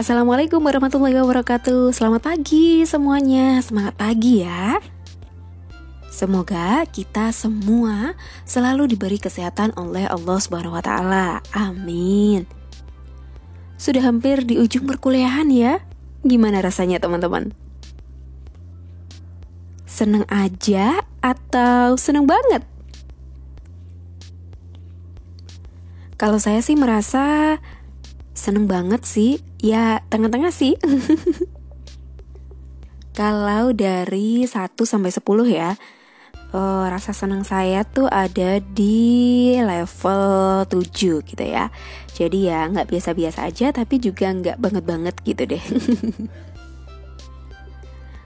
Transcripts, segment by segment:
Assalamualaikum warahmatullahi wabarakatuh Selamat pagi semuanya Semangat pagi ya Semoga kita semua selalu diberi kesehatan oleh Allah Subhanahu wa taala. Amin. Sudah hampir di ujung perkuliahan ya. Gimana rasanya teman-teman? Seneng aja atau seneng banget? Kalau saya sih merasa seneng banget sih. Ya, tengah-tengah sih. Kalau dari 1 sampai 10 ya, uh, rasa senang saya tuh ada di level 7 gitu ya Jadi ya nggak biasa-biasa aja tapi juga nggak banget-banget gitu deh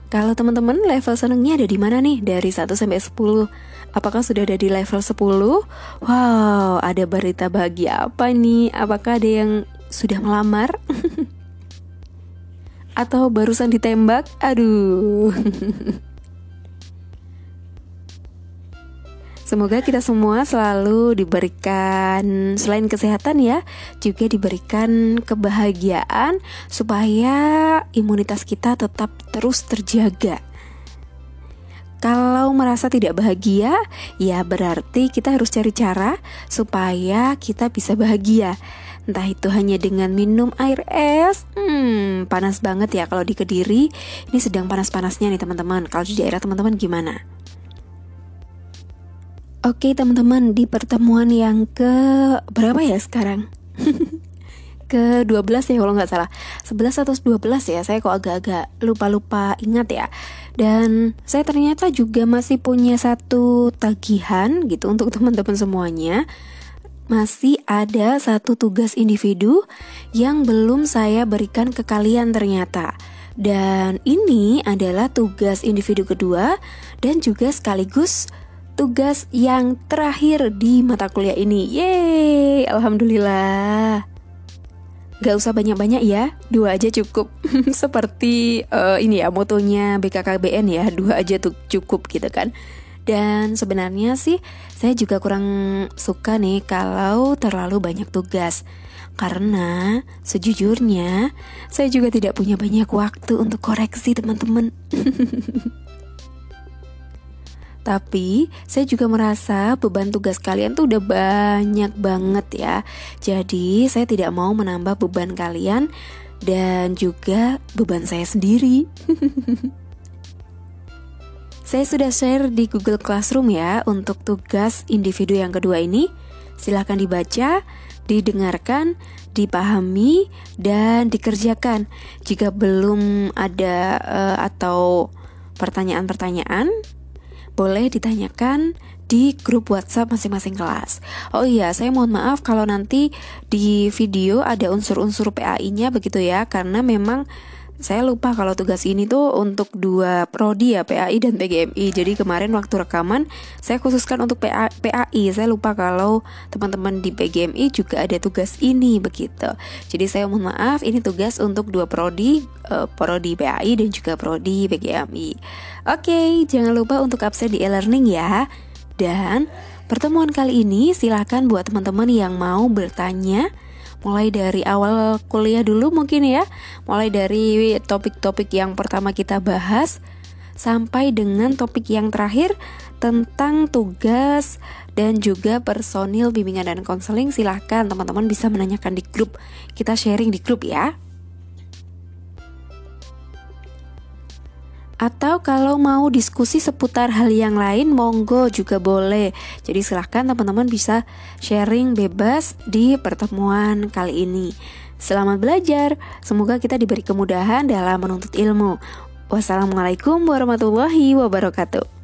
Kalau teman-teman level senengnya ada di mana nih dari 1 sampai 10? Apakah sudah ada di level 10? Wow, ada berita bahagia apa nih? Apakah ada yang sudah melamar? Atau barusan ditembak? Aduh Semoga kita semua selalu diberikan selain kesehatan ya, juga diberikan kebahagiaan supaya imunitas kita tetap terus terjaga. Kalau merasa tidak bahagia, ya berarti kita harus cari cara supaya kita bisa bahagia. Entah itu hanya dengan minum air es, hmm, panas banget ya kalau di Kediri. Ini sedang panas-panasnya nih teman-teman. Kalau di daerah teman-teman gimana? Oke teman-teman di pertemuan yang ke berapa ya sekarang? ke 12 ya kalau nggak salah 11 atau 12 ya saya kok agak-agak lupa-lupa ingat ya dan saya ternyata juga masih punya satu tagihan gitu untuk teman-teman semuanya masih ada satu tugas individu yang belum saya berikan ke kalian ternyata dan ini adalah tugas individu kedua dan juga sekaligus tugas yang terakhir di mata kuliah ini. Yeay, alhamdulillah. Gak usah banyak-banyak ya, dua aja cukup. Seperti uh, ini ya motonya BKKBN ya, dua aja tuh cukup gitu kan. Dan sebenarnya sih saya juga kurang suka nih kalau terlalu banyak tugas. Karena sejujurnya saya juga tidak punya banyak waktu untuk koreksi teman-teman. Tapi saya juga merasa beban tugas kalian tuh udah banyak banget ya. Jadi saya tidak mau menambah beban kalian dan juga beban saya sendiri. saya sudah share di Google Classroom ya untuk tugas individu yang kedua ini. Silahkan dibaca, didengarkan, dipahami, dan dikerjakan. Jika belum ada uh, atau pertanyaan-pertanyaan, boleh ditanyakan di grup WhatsApp masing-masing kelas. Oh iya, saya mohon maaf kalau nanti di video ada unsur-unsur PAI-nya begitu ya, karena memang saya lupa kalau tugas ini tuh untuk dua prodi ya PAI dan PGMI. Jadi kemarin waktu rekaman saya khususkan untuk PA, PAI. Saya lupa kalau teman-teman di PGMI juga ada tugas ini begitu. Jadi saya mohon maaf ini tugas untuk dua prodi, uh, prodi PAI dan juga prodi PGMI. Oke, jangan lupa untuk absen di e-learning ya. Dan pertemuan kali ini silahkan buat teman-teman yang mau bertanya mulai dari awal kuliah dulu mungkin ya. Mulai dari topik-topik yang pertama kita bahas sampai dengan topik yang terakhir tentang tugas dan juga personil bimbingan dan konseling. Silahkan teman-teman bisa menanyakan di grup. Kita sharing di grup ya Atau kalau mau diskusi seputar hal yang lain, monggo juga boleh. Jadi silahkan teman-teman bisa sharing bebas di pertemuan kali ini. Selamat belajar, semoga kita diberi kemudahan dalam menuntut ilmu. Wassalamualaikum warahmatullahi wabarakatuh.